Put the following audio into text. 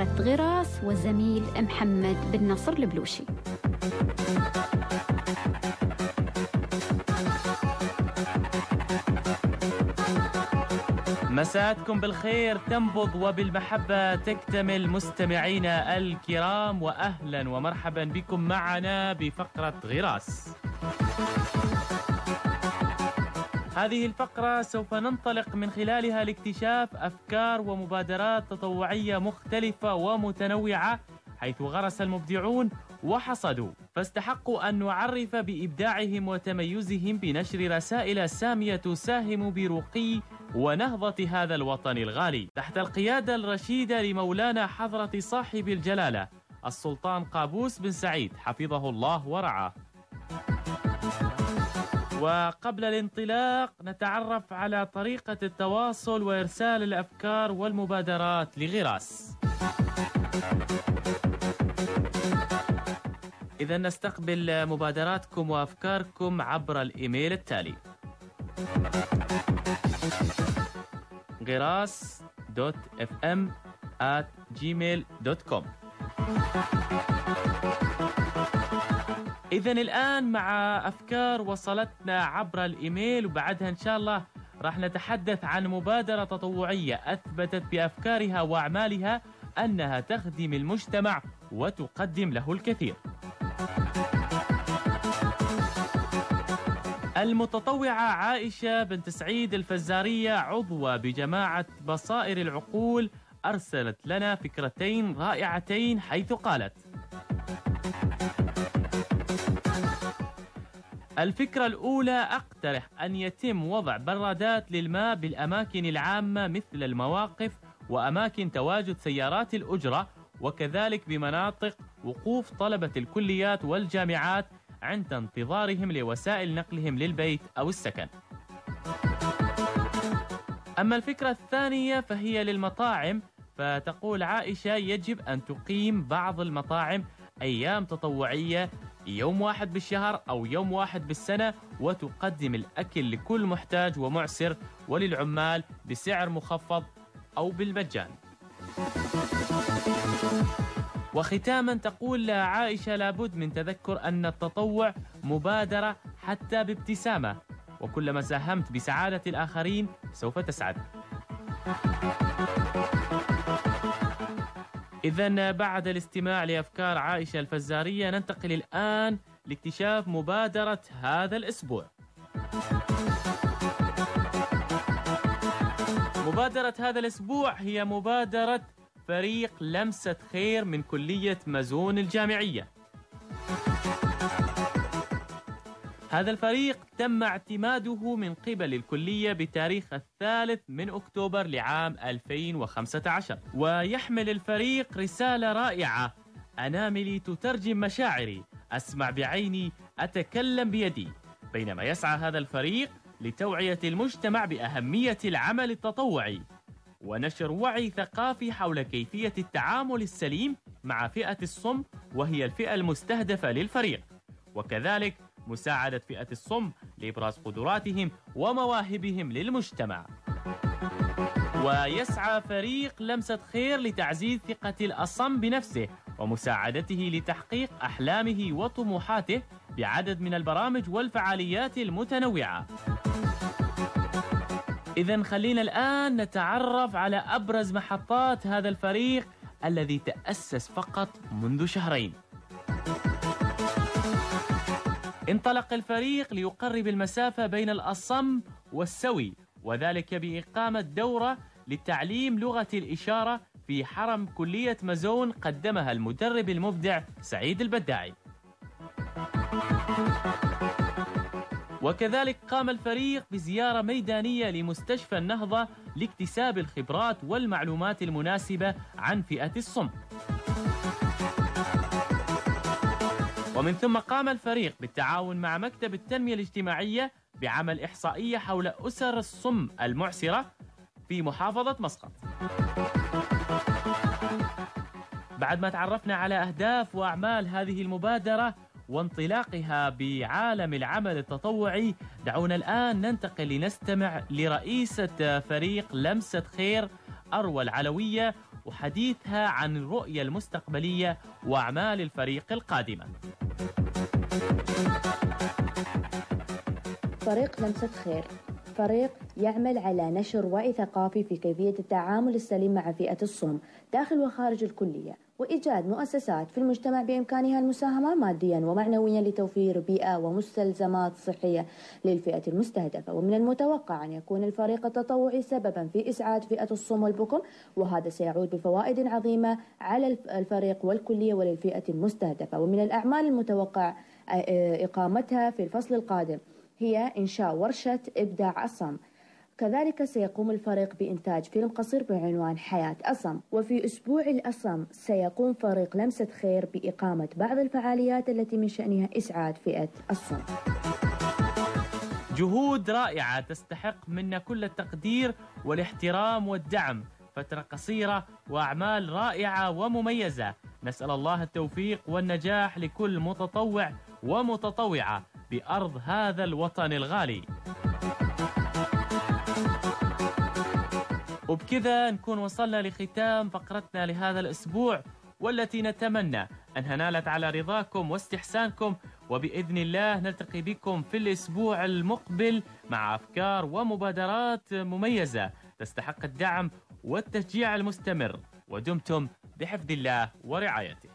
فقرة غراس والزميل محمد بن نصر البلوشي. مساءتكم بالخير. تنبض وبالمحبة تكتمل مستمعينا الكرام وأهلا ومرحبا بكم معنا بفقرة غراس. هذه الفقرة سوف ننطلق من خلالها لاكتشاف أفكار ومبادرات تطوعية مختلفة ومتنوعة حيث غرس المبدعون وحصدوا. فاستحقوا أن نعرف بإبداعهم وتميزهم بنشر رسائل سامية تساهم برقي ونهضة هذا الوطن الغالي. تحت القيادة الرشيدة لمولانا حضرة صاحب الجلالة السلطان قابوس بن سعيد حفظه الله ورعاه. وقبل الانطلاق نتعرف على طريقة التواصل وإرسال الأفكار والمبادرات لغراس إذا نستقبل مبادراتكم وأفكاركم عبر الإيميل التالي غراس dot FM at gmail dot com. إذا الآن مع أفكار وصلتنا عبر الإيميل وبعدها إن شاء الله راح نتحدث عن مبادرة تطوعية أثبتت بأفكارها وأعمالها أنها تخدم المجتمع وتقدم له الكثير. المتطوعة عائشة بنت سعيد الفزارية عضوة بجماعة بصائر العقول أرسلت لنا فكرتين رائعتين حيث قالت: الفكرة الأولى أقترح أن يتم وضع برادات للماء بالأماكن العامة مثل المواقف وأماكن تواجد سيارات الأجرة وكذلك بمناطق وقوف طلبة الكليات والجامعات عند انتظارهم لوسائل نقلهم للبيت أو السكن. أما الفكرة الثانية فهي للمطاعم فتقول عائشة يجب أن تقيم بعض المطاعم أيام تطوعية يوم واحد بالشهر أو يوم واحد بالسنة وتقدم الأكل لكل محتاج ومعسر وللعمال بسعر مخفض أو بالمجان. وختاما تقول عائشة لابد من تذكر أن التطوع مبادرة حتى بابتسامة وكلما ساهمت بسعادة الآخرين سوف تسعد. إذا بعد الاستماع لأفكار عائشة الفزارية ننتقل الآن لاكتشاف مبادرة هذا الأسبوع. مبادرة هذا الأسبوع هي مبادرة فريق لمسة خير من كلية مزون الجامعية. هذا الفريق تم اعتماده من قبل الكلية بتاريخ الثالث من أكتوبر لعام 2015 ويحمل الفريق رسالة رائعة. أناملي تترجم مشاعري. أسمع بعيني أتكلم بيدي. بينما يسعى هذا الفريق لتوعية المجتمع بأهمية العمل التطوعي. ونشر وعي ثقافي حول كيفية التعامل السليم مع فئة الصم وهي الفئة المستهدفة للفريق. وكذلك مساعدة فئة الصم لإبراز قدراتهم ومواهبهم للمجتمع. ويسعى فريق لمسة خير لتعزيز ثقة الأصم بنفسه ومساعدته لتحقيق أحلامه وطموحاته بعدد من البرامج والفعاليات المتنوعة. إذا خلينا الآن نتعرف على أبرز محطات هذا الفريق الذي تأسس فقط منذ شهرين. انطلق الفريق ليقرب المسافة بين الأصم والسوي وذلك بإقامة دورة لتعليم لغة الإشارة في حرم كلية مزون قدمها المدرب المبدع سعيد البداعي. وكذلك قام الفريق بزيارة ميدانية لمستشفى النهضة لاكتساب الخبرات والمعلومات المناسبة عن فئة الصم. ومن ثم قام الفريق بالتعاون مع مكتب التنمية الاجتماعية بعمل إحصائية حول أسر الصم المعسرة في محافظة مسقط. بعد ما تعرفنا على أهداف وأعمال هذه المبادرة وانطلاقها بعالم العمل التطوعي دعونا الآن ننتقل لنستمع لرئيسة فريق لمسة خير أروى العلوية وحديثها عن الرؤية المستقبلية وأعمال الفريق القادمة. فريق لمسة خير. فريق يعمل على نشر وعي ثقافي في كيفية التعامل السليم مع فئة الصم داخل وخارج الكلية. وإيجاد مؤسسات في المجتمع بإمكانها المساهمة ماديا ومعنويا لتوفير بيئة ومستلزمات صحية للفئة المستهدفة. ومن المتوقع أن يكون الفريق التطوعي سببا في إسعاد فئة الصم والبكم وهذا سيعود بفوائد عظيمة على الفريق والكلية وللفئة المستهدفة. ومن الأعمال المتوقع إقامتها في الفصل القادم هي إنشاء ورشة إبداع أصم كذلك سيقوم الفريق بإنتاج فيلم قصير بعنوان حياة أصم. وفي أسبوع الأصم سيقوم فريق لمسة خير بإقامة بعض الفعاليات التي من شأنها إسعاد فئة الصم. جهود رائعة تستحق منا كل التقدير والاحترام والدعم. فترة قصيرة وأعمال رائعة ومميزة. نسأل الله التوفيق والنجاح لكل متطوع ومتطوعة بأرض هذا الوطن الغالي. وبكذا نكون وصلنا لختام فقرتنا لهذا الأسبوع والتي نتمنى أنها نالت على رضاكم واستحسانكم وبإذن الله نلتقي بكم في الأسبوع المقبل مع أفكار ومبادرات مميزة تستحق الدعم والتشجيع المستمر. ودمتم بحفظ الله ورعايته.